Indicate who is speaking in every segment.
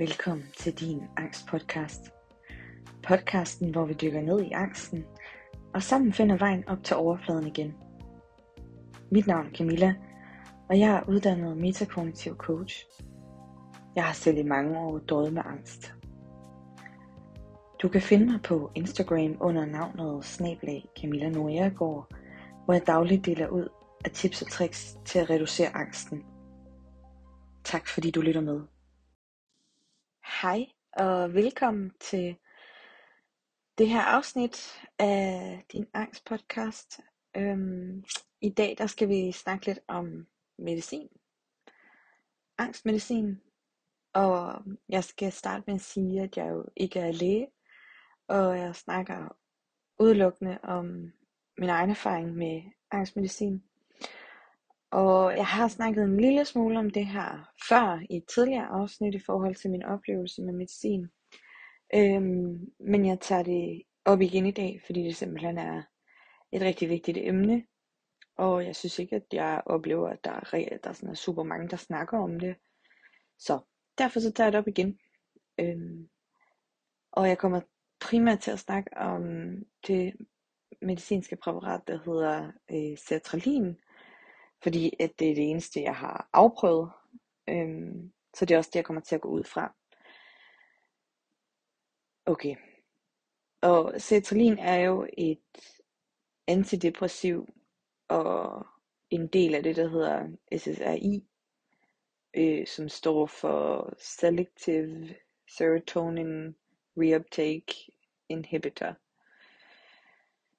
Speaker 1: Velkommen til din angstpodcast. Podcasten, hvor vi dykker ned i angsten, og sammen finder vejen op til overfladen igen. Mit navn er Camilla, og jeg er uddannet metakognitiv coach. Jeg har selv i mange år døjet med angst. Du kan finde mig på Instagram under navnet snablag Camilla Noriagård, hvor jeg dagligt deler ud af tips og tricks til at reducere angsten. Tak fordi du lytter med. Hej og velkommen til det her afsnit af din angst podcast. Øhm, I dag der skal vi snakke lidt om medicin. Angstmedicin. Og jeg skal starte med at sige, at jeg jo ikke er læge, og jeg snakker udelukkende om min egen erfaring med angstmedicin. Og jeg har snakket en lille smule om det her før i et tidligere afsnit i forhold til min oplevelse med medicin. Øhm, men jeg tager det op igen i dag, fordi det simpelthen er et rigtig vigtigt emne. Og jeg synes ikke, at jeg oplever, at der er, der sådan er super mange, der snakker om det. Så derfor så tager jeg det op igen. Øhm, og jeg kommer primært til at snakke om det medicinske præparat, der hedder øh, sertralin, fordi at det er det eneste, jeg har afprøvet. Øhm, så det er også det, jeg kommer til at gå ud fra. Okay. Og sertralin er jo et antidepressiv og en del af det, der hedder SSRI, øh, som står for Selective Serotonin Reuptake Inhibitor,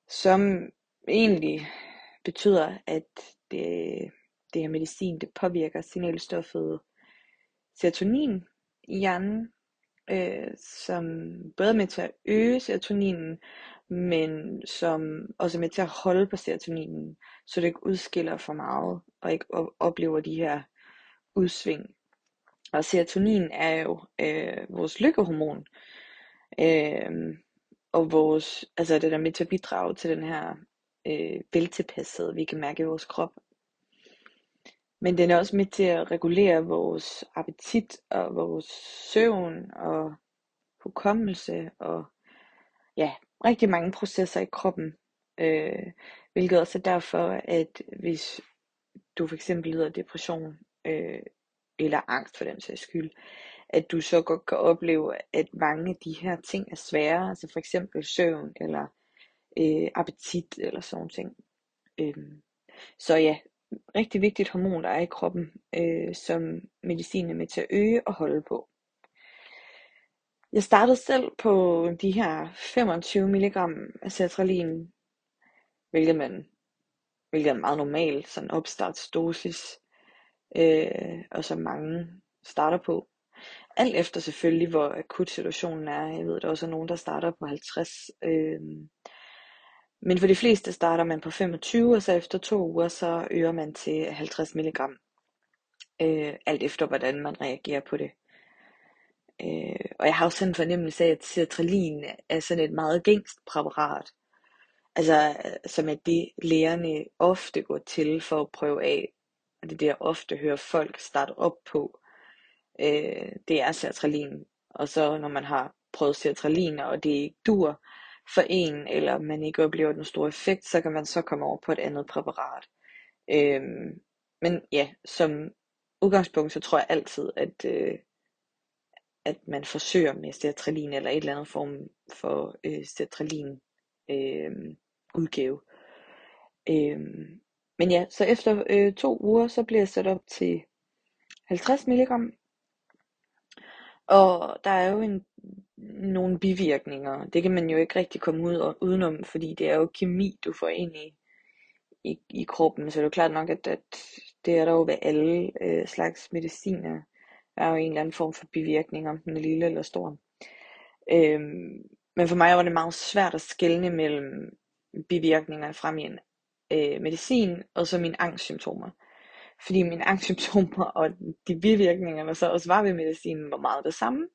Speaker 1: som egentlig betyder, at det, det her medicin, det påvirker signalstoffet serotonin i hjernen, øh, som både er med til at øge serotoninen, men som også er med til at holde på serotoninen, så det ikke udskiller for meget, og ikke oplever de her udsving. Og serotonin er jo øh, vores lykkehormon, øh, og vores, altså det der med til at bidrage til den her øh, veltilpasset, vi kan mærke i vores krop. Men den er også med til at regulere vores appetit og vores søvn og hukommelse og ja, rigtig mange processer i kroppen. Øh, hvilket også er derfor, at hvis du for eksempel lider af depression øh, eller angst for den sags skyld, at du så godt kan opleve, at mange af de her ting er svære, altså for eksempel søvn eller øh, appetit eller sådan ting. Øh, så ja, rigtig vigtigt hormon, der er i kroppen, øh, som medicin er med til at øge og holde på. Jeg startede selv på de her 25 mg af sertralin, hvilket, man, hvilket er meget normal sådan opstartsdosis, øh, og som mange starter på. Alt efter selvfølgelig, hvor akut situationen er. Jeg ved, der også er nogen, der starter på 50. Øh, men for de fleste starter man på 25, og så efter to uger, så øger man til 50 mg. Øh, alt efter, hvordan man reagerer på det. Øh, og jeg har også sådan en fornemmelse af, at sertralin er sådan et meget gængst præparat. Altså, som er det lægerne ofte går til for at prøve af. Og det er det, jeg ofte hører folk starte op på. Øh, det er sertralin. Og så når man har prøvet sertralin, og det ikke dur, for en, eller man ikke oplever den store effekt, så kan man så komme over på et andet præparat. Øhm, men ja, som udgangspunkt, så tror jeg altid, at, øh, at man forsøger med sertralin eller et eller andet form for øh, sertralin øh, udgave. Øhm, men ja, så efter øh, to uger, så bliver jeg sat op til 50 mg. Og der er jo en nogle bivirkninger. Det kan man jo ikke rigtig komme ud og udenom, fordi det er jo kemi, du får ind i, i, i kroppen. Så det er jo klart nok, at, at det er der jo ved alle øh, slags mediciner. Der er jo en eller anden form for bivirkning, om den er lille eller stor. Øhm, men for mig var det meget svært at skelne mellem bivirkningerne fra min øh, medicin og så mine angstsymptomer. Fordi mine angstsymptomer og de bivirkninger, der så også var ved medicinen, var meget det samme.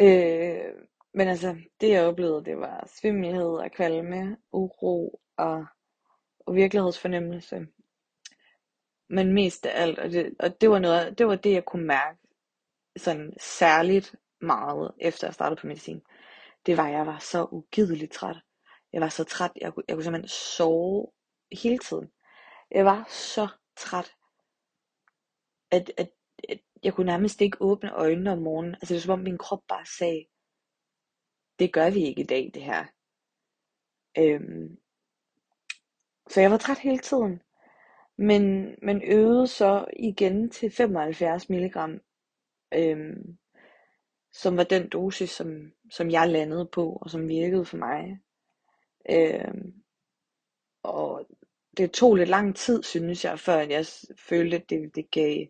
Speaker 1: Øh, men altså, det jeg oplevede, det var svimmelhed og kvalme, uro og, og virkelighedsfornemmelse. Men mest af alt, og det, og det var noget, det var det, jeg kunne mærke sådan særligt meget, efter jeg startede på medicin, det var, at jeg var så ugideligt træt. Jeg var så træt, jeg kunne, jeg kunne simpelthen sove hele tiden. Jeg var så træt, at, at, at jeg kunne nærmest ikke åbne øjnene om morgenen. Altså det var som om min krop bare sagde, det gør vi ikke i dag, det her. Øhm, så jeg var træt hele tiden. Men men øvede så igen til 75 mg, øhm, som var den dosis, som, som jeg landede på, og som virkede for mig. Øhm, og det tog lidt lang tid, synes jeg, før jeg følte, at det, det, gav,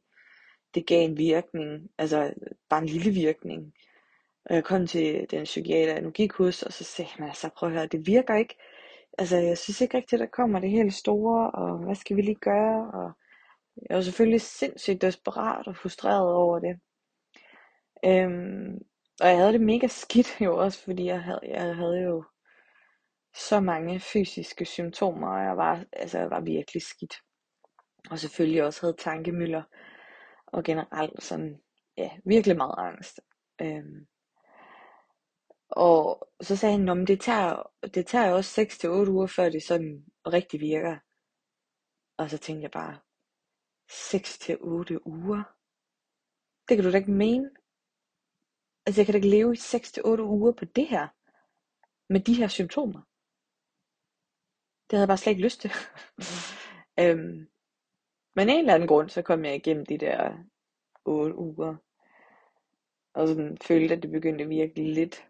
Speaker 1: det gav en virkning, altså bare en lille virkning. Og jeg kom til den psykiater, jeg nu gik hos, og så sagde han, altså prøv at høre, det virker ikke. Altså jeg synes ikke rigtigt, at der kommer det helt store, og hvad skal vi lige gøre? Og jeg var selvfølgelig sindssygt desperat og frustreret over det. Øhm, og jeg havde det mega skidt jo også, fordi jeg havde, jeg havde jo så mange fysiske symptomer, og jeg var, altså, jeg var virkelig skidt. Og selvfølgelig også havde tankemøller, og generelt sådan, ja, virkelig meget angst. Øhm, og så sagde han, at det tager, det tager også 6-8 uger, før det sådan rigtig virker. Og så tænkte jeg bare, 6-8 uger? Det kan du da ikke mene. Altså jeg kan da ikke leve i 6-8 uger på det her. Med de her symptomer. Det havde jeg bare slet ikke lyst til. øhm, men en eller anden grund, så kom jeg igennem de der 8 uger. Og sådan følte, at det begyndte at virke lidt.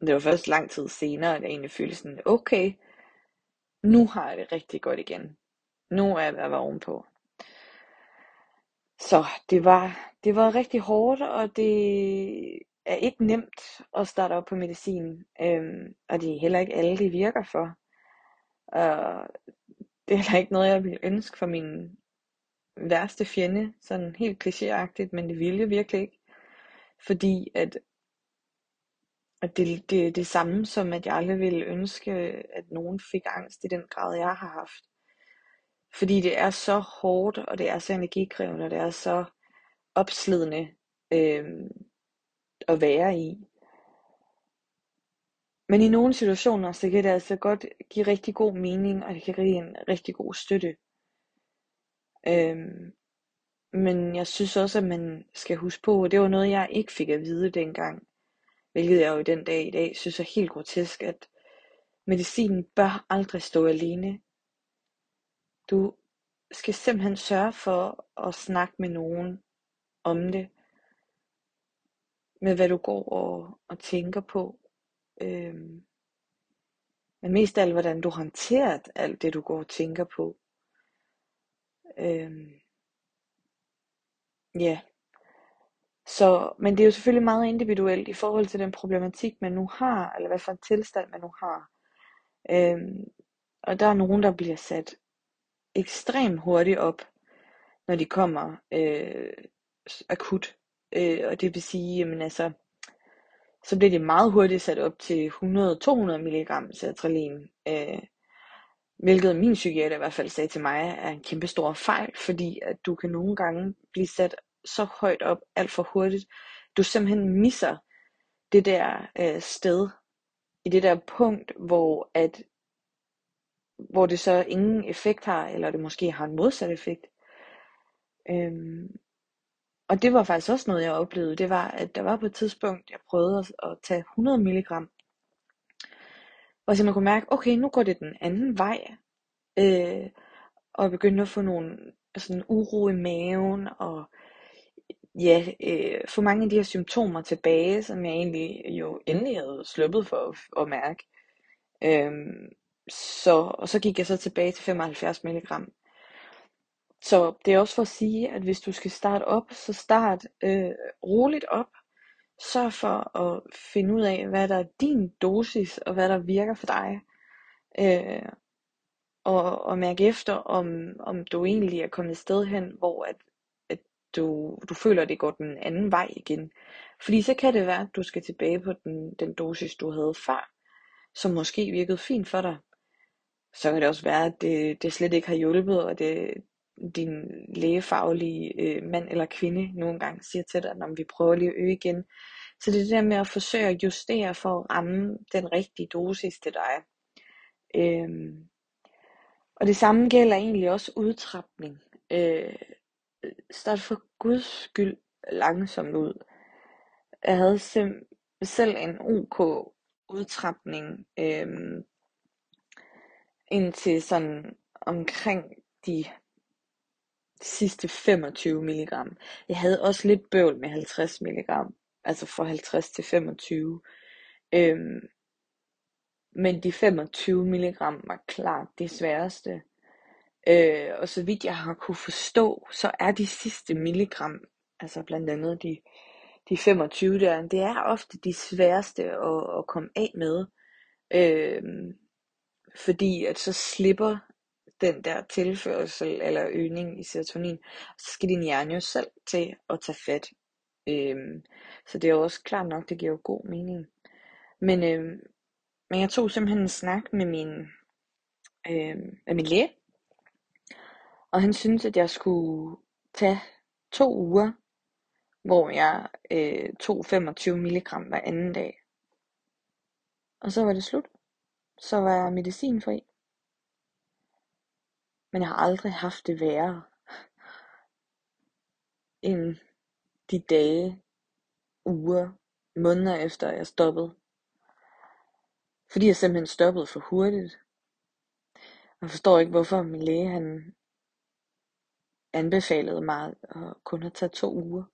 Speaker 1: Det var først lang tid senere, at jeg egentlig følte sådan, okay, nu har jeg det rigtig godt igen. Nu er jeg ved at være ovenpå. Så det var, det var rigtig hårdt, og det er ikke nemt at starte op på medicin. Øhm, og det er heller ikke alle, det virker for. Og det er heller ikke noget, jeg ville ønske for min værste fjende, sådan helt klichéagtigt, men det ville jeg virkelig ikke. Fordi at, at det, det er det samme som, at jeg aldrig ville ønske, at nogen fik angst i den grad, jeg har haft. Fordi det er så hårdt, og det er så energikrævende, og det er så opslidende øh, at være i. Men i nogle situationer, så kan det altså godt give rigtig god mening, og det kan give en rigtig god støtte. Øhm, men jeg synes også, at man skal huske på, at det var noget, jeg ikke fik at vide dengang. Hvilket jeg jo i den dag i dag synes er helt grotesk, at medicinen bør aldrig stå alene. Du skal simpelthen sørge for at snakke med nogen om det. Med hvad du går og, og tænker på. Øhm, men mest af alt, hvordan du håndterer alt det, du går og tænker på. Øhm, ja. Så, men det er jo selvfølgelig meget individuelt i forhold til den problematik, man nu har, eller hvad for en tilstand man nu har. Øhm, og der er nogen, der bliver sat ekstremt hurtigt op, når de kommer øh, akut. Øh, og det vil sige, jamen altså, så bliver det meget hurtigt sat op til 100-200 mg sertralin. Øh, hvilket min psykiater i hvert fald sagde til mig, er en kæmpe stor fejl, fordi at du kan nogle gange blive sat så højt op alt for hurtigt. Du simpelthen misser det der øh, sted, i det der punkt, hvor at hvor det så ingen effekt har, eller det måske har en modsat effekt. Øhm, og det var faktisk også noget, jeg oplevede. Det var, at der var på et tidspunkt, jeg prøvede at, tage 100 mg. Og så man kunne mærke, okay, nu går det den anden vej. Øh, og begyndte at få nogle sådan uro i maven, og ja, øh, få mange af de her symptomer tilbage, som jeg egentlig jo endelig havde sluppet for at, at mærke. Øh, så, og så gik jeg så tilbage til 75 mg. Så det er også for at sige, at hvis du skal starte op, så start øh, roligt op. Sørg for at finde ud af, hvad der er din dosis, og hvad der virker for dig. Øh, og, og mærke efter, om, om du egentlig er kommet et sted hen, hvor at, at du, du føler, at det går den anden vej igen. Fordi så kan det være, at du skal tilbage på den, den dosis, du havde før, som måske virkede fint for dig. Så kan det også være, at det, det slet ikke har hjulpet, og det, din lægefaglige øh, mand eller kvinde nogle gange siger til dig, når vi prøver lige at øge igen. Så det er det der med at forsøge at justere for at ramme den rigtige dosis til dig. Øhm, og det samme gælder egentlig også udtrapning. Øh, start for guds skyld langsomt ud. Jeg havde sim- selv en OK udtrapning øh, indtil sådan omkring de sidste 25 mg. Jeg havde også lidt bøvl med 50 mg, altså fra 50 til 25. Øhm, men de 25 mg var klart det sværeste. Øh, og så vidt jeg har kunne forstå, så er de sidste milligram, altså blandt andet de, de 25 der, det er ofte de sværeste at, at komme af med. Øh, fordi at så slipper den der tilførsel eller øgning i serotonin, så skal din hjerne jo selv til at tage fat. Øhm, så det er jo også klart nok, det giver jo god mening. Men, øhm, men jeg tog simpelthen en snak med min, øhm, med min læge, og han syntes, at jeg skulle tage to uger, hvor jeg øh, tog 25 mg hver anden dag. Og så var det slut. Så var jeg medicinfri. Men jeg har aldrig haft det værre end de dage, uger, måneder efter jeg stoppede. Fordi jeg simpelthen stoppede for hurtigt. Jeg forstår ikke, hvorfor min læge han anbefalede mig at kun at tage to uger.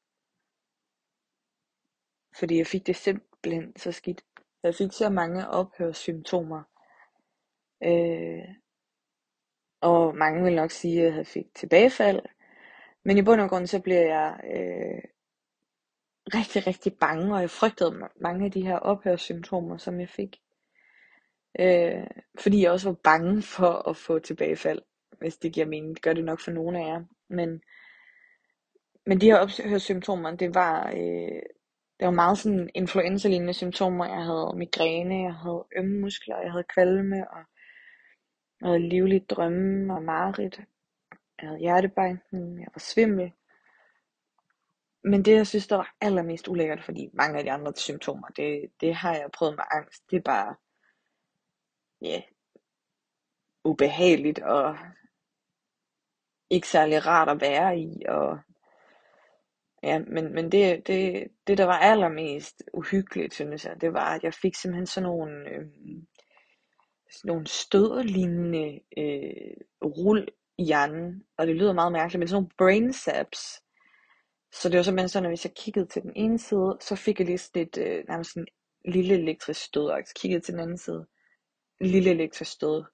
Speaker 1: Fordi jeg fik det simpelthen så skidt. Jeg fik så mange ophørssymptomer. Øh, og mange vil nok sige, at jeg fik tilbagefald. Men i bund og grund så bliver jeg øh, rigtig, rigtig bange, og jeg frygtede mange af de her ophørssymptomer, som jeg fik. Øh, fordi jeg også var bange for at få tilbagefald, hvis det giver mening. Det gør det nok for nogle af jer. Men, men de her ophørssymptomer, det var, øh, det var meget sådan influenza-lignende symptomer. Jeg havde migræne, jeg havde ømme muskler, jeg havde kvalme, og jeg havde livligt drømme og mareridt. Jeg havde hjertebanken, jeg var svimmel. Men det, jeg synes, der var allermest ulækkert, fordi mange af de andre symptomer, det, det har jeg prøvet med angst. Det er bare, ja, yeah, ubehageligt og ikke særlig rart at være i. Og, ja, men, men det, det, det, der var allermest uhyggeligt, synes jeg, det var, at jeg fik simpelthen sådan nogle, øh, sådan nogle stødlignende øh, rul i hjernen. Og det lyder meget mærkeligt, men sådan nogle brain saps. Så det var simpelthen sådan, at hvis jeg kiggede til den ene side, så fik jeg lige sådan et øh, nærmest sådan en lille elektrisk stød, og jeg kiggede til den anden side, lille elektrisk stød.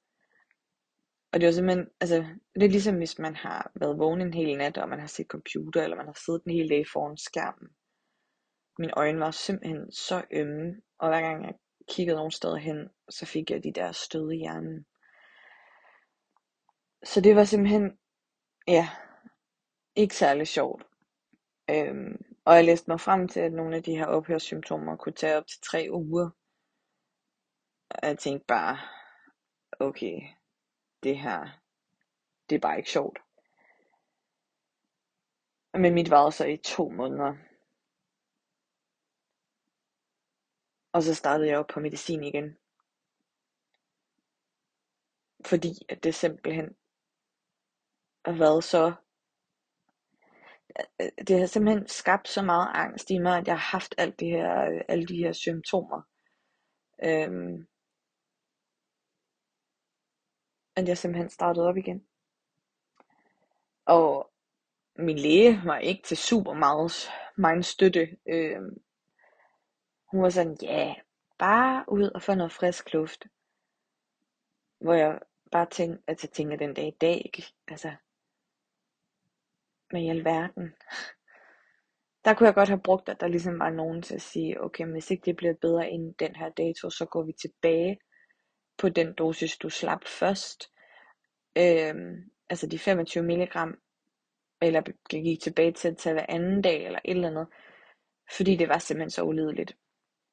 Speaker 1: Og det var simpelthen, altså, det er ligesom hvis man har været vågen en hel nat, og man har set computer, eller man har siddet en hel dag foran skærmen. Mine øjne var simpelthen så ømme, og hver gang jeg kiggede nogen steder hen, så fik jeg de der stød i hjernen. Så det var simpelthen, ja, ikke særlig sjovt. Øhm, og jeg læste mig frem til, at nogle af de her ophørssymptomer kunne tage op til tre uger. Og jeg tænkte bare, okay, det her, det er bare ikke sjovt. Men mit var så i to måneder. Og så startede jeg op på medicin igen. Fordi at det simpelthen har været så det har simpelthen skabt så meget angst i mig, at jeg har haft alt det her, alle de her symptomer. Øhm, at jeg simpelthen startede op igen. Og min læge var ikke til super meget meget støtte. Øhm, hun var sådan, ja, yeah, bare ud og få noget frisk luft. Hvor jeg bare tænkte, at altså, tænker den dag i dag, ikke? altså, med i alverden. Der kunne jeg godt have brugt, at der ligesom var nogen til at sige, okay, men hvis ikke det bliver bedre inden den her dato, så går vi tilbage på den dosis, du slap først. Øhm, altså de 25 milligram, eller gik tilbage til at tage hver anden dag, eller et eller andet. Fordi det var simpelthen så ulideligt.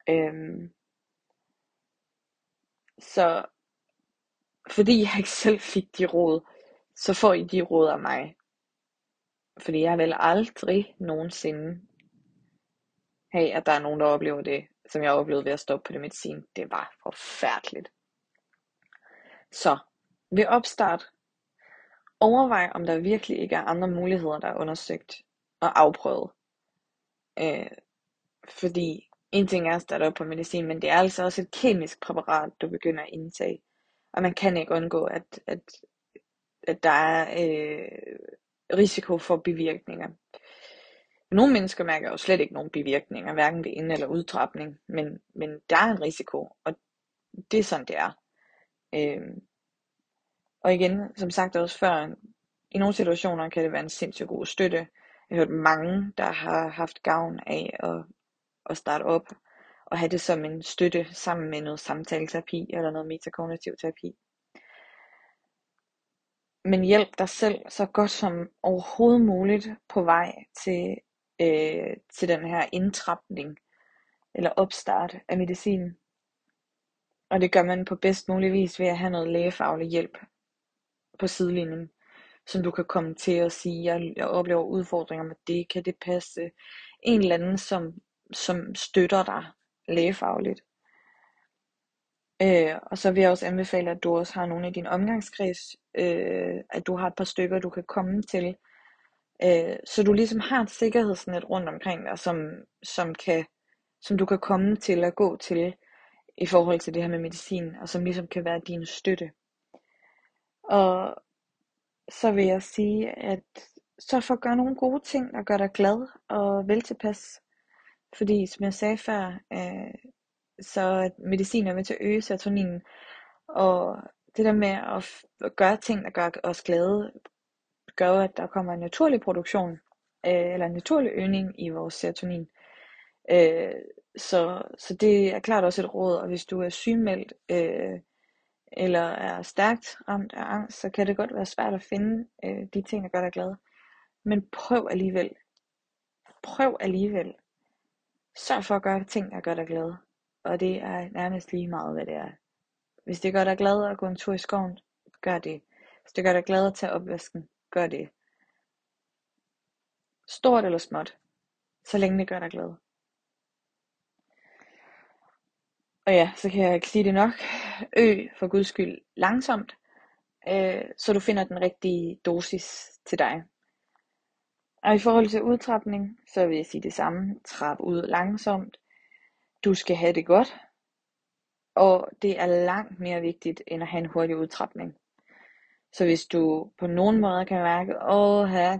Speaker 1: Øhm, så fordi jeg ikke selv fik de råd, så får I de råd af mig. Fordi jeg vil aldrig nogensinde have, at der er nogen, der oplever det, som jeg oplevede ved at stoppe på det medicin. Det var forfærdeligt. Så ved opstart, overvej om der virkelig ikke er andre muligheder, der er undersøgt og afprøvet. Øh, fordi en ting er at starte op på medicin, men det er altså også et kemisk præparat, du begynder at indtage. Og man kan ikke undgå, at, at, at der er øh, risiko for bivirkninger. Nogle mennesker mærker jo slet ikke nogen bivirkninger, hverken ved ind- eller udtrapning, men, men der er en risiko, og det er sådan, det er. Øh, og igen, som sagt også før, i nogle situationer kan det være en sindssygt god støtte. Jeg har hørt mange, der har haft gavn af at, at starte op og have det som en støtte sammen med noget samtaleterapi eller noget metakognitiv terapi. Men hjælp dig selv så godt som overhovedet muligt på vej til, øh, til den her indtrapning eller opstart af medicinen. Og det gør man på bedst mulig vis ved at have noget lægefaglig hjælp på sidelinjen, som du kan komme til at sige, jeg, jeg oplever udfordringer med det, kan det passe? En eller anden, som, som støtter dig lægefagligt. Øh, og så vil jeg også anbefale, at du også har nogle i din omgangskreds, øh, at du har et par stykker, du kan komme til, øh, så du ligesom har et sikkerhedsnet rundt omkring dig, som, som, kan, som du kan komme til at gå til i forhold til det her med medicin, og som ligesom kan være din støtte. Og så vil jeg sige, at så for at gøre nogle gode ting, der gør dig glad og vel tilpas. Fordi som jeg sagde før, øh, så medicin er med til at øge serotonin. Og det der med at, at gøre ting, der gør os glade, gør at der kommer en naturlig produktion, øh, eller en naturlig øgning i vores serotonin. Øh, så, så det er klart også et råd, og hvis du er sygemeldt, øh, eller er stærkt ramt af angst, så kan det godt være svært at finde øh, de ting, der gør dig glad. Men prøv alligevel. Prøv alligevel. Sørg for at gøre ting, der gør dig glad. Og det er nærmest lige meget, hvad det er. Hvis det gør dig glad at gå en tur i skoven, gør det. Hvis det gør dig glad at tage opvasken, gør det. Stort eller småt, så længe det gør dig glad. Og ja, så kan jeg ikke sige det nok. Ø for guds skyld langsomt, øh, så du finder den rigtige dosis til dig. Og i forhold til udtrapning, så vil jeg sige det samme. Trap ud langsomt. Du skal have det godt. Og det er langt mere vigtigt, end at have en hurtig udtrapning. Så hvis du på nogen måde kan mærke, åh her,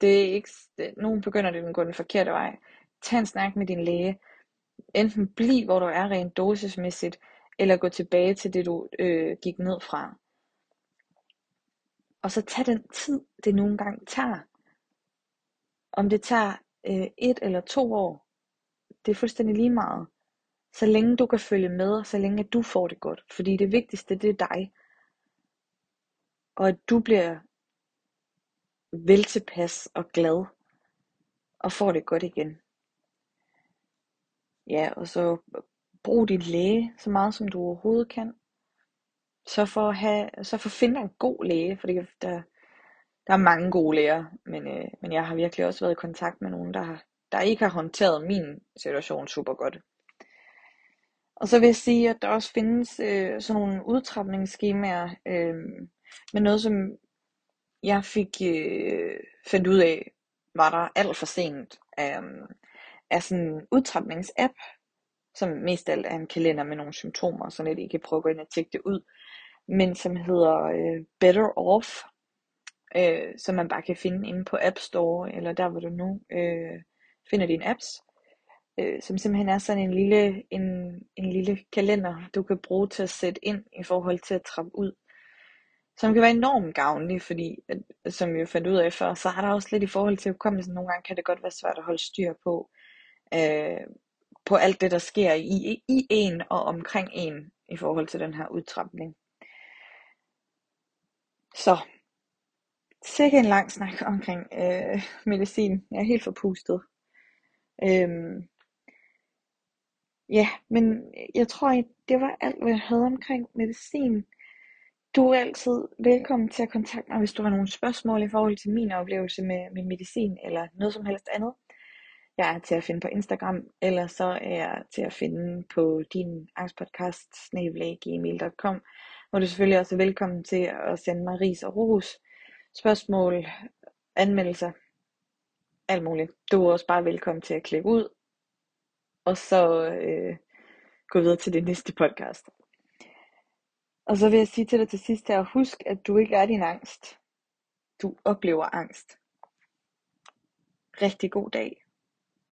Speaker 1: det er ikke, det, nogen begynder det at gå den forkerte vej. Tag en snak med din læge. Enten bliv, hvor du er rent dosismæssigt, eller gå tilbage til det, du øh, gik ned fra. Og så tag den tid, det nogle gange tager. Om det tager øh, et eller to år, det er fuldstændig lige meget. Så længe du kan følge med, og så længe du får det godt. Fordi det vigtigste, det er dig. Og at du bliver vel tilpas og glad, og får det godt igen. Ja, og så brug din læge så meget som du overhovedet kan. Så for at, have, så for at finde en god læge, for det, der, der er mange gode læger, men, øh, men jeg har virkelig også været i kontakt med nogen, der, har, der ikke har håndteret min situation super godt. Og så vil jeg sige, at der også findes øh, sådan nogle udtrapningsskemaer, øh, med noget, som jeg fik øh, fandt ud af, var der alt for sent, øh, af sådan en udtrapningsapp, som mest alt er en kalender med nogle symptomer, så lidt I kan prøve at gå ind og tjekke det ud, men som hedder øh, Better Off, øh, som man bare kan finde inde på App Store, eller der hvor du nu øh, finder dine apps, øh, som simpelthen er sådan en lille, en, en lille kalender, du kan bruge til at sætte ind i forhold til at trappe ud. Som kan være enormt gavnlig, fordi, at, som vi jo fandt ud af før, så har der også lidt i forhold til hukommelsen, nogle gange kan det godt være svært at holde styr på, øh, på alt det, der sker i, i en og omkring en i forhold til den her udtrapning. Så, sikke en lang snak omkring øh, medicin. Jeg er helt forpustet. Øhm, ja, men jeg tror, det var alt, hvad jeg havde omkring medicin. Du er altid velkommen til at kontakte mig, hvis du har nogle spørgsmål i forhold til min oplevelse med, med medicin eller noget som helst andet. Jeg er til at finde på Instagram, eller så er jeg til at finde på din angstpodcast, gmail.com, hvor du selvfølgelig også er velkommen til at sende mig ris og ros, spørgsmål, anmeldelser, alt muligt. Du er også bare velkommen til at klikke ud, og så øh, gå videre til det næste podcast. Og så vil jeg sige til dig til sidst her, husk at du ikke er din angst. Du oplever angst. Rigtig god dag.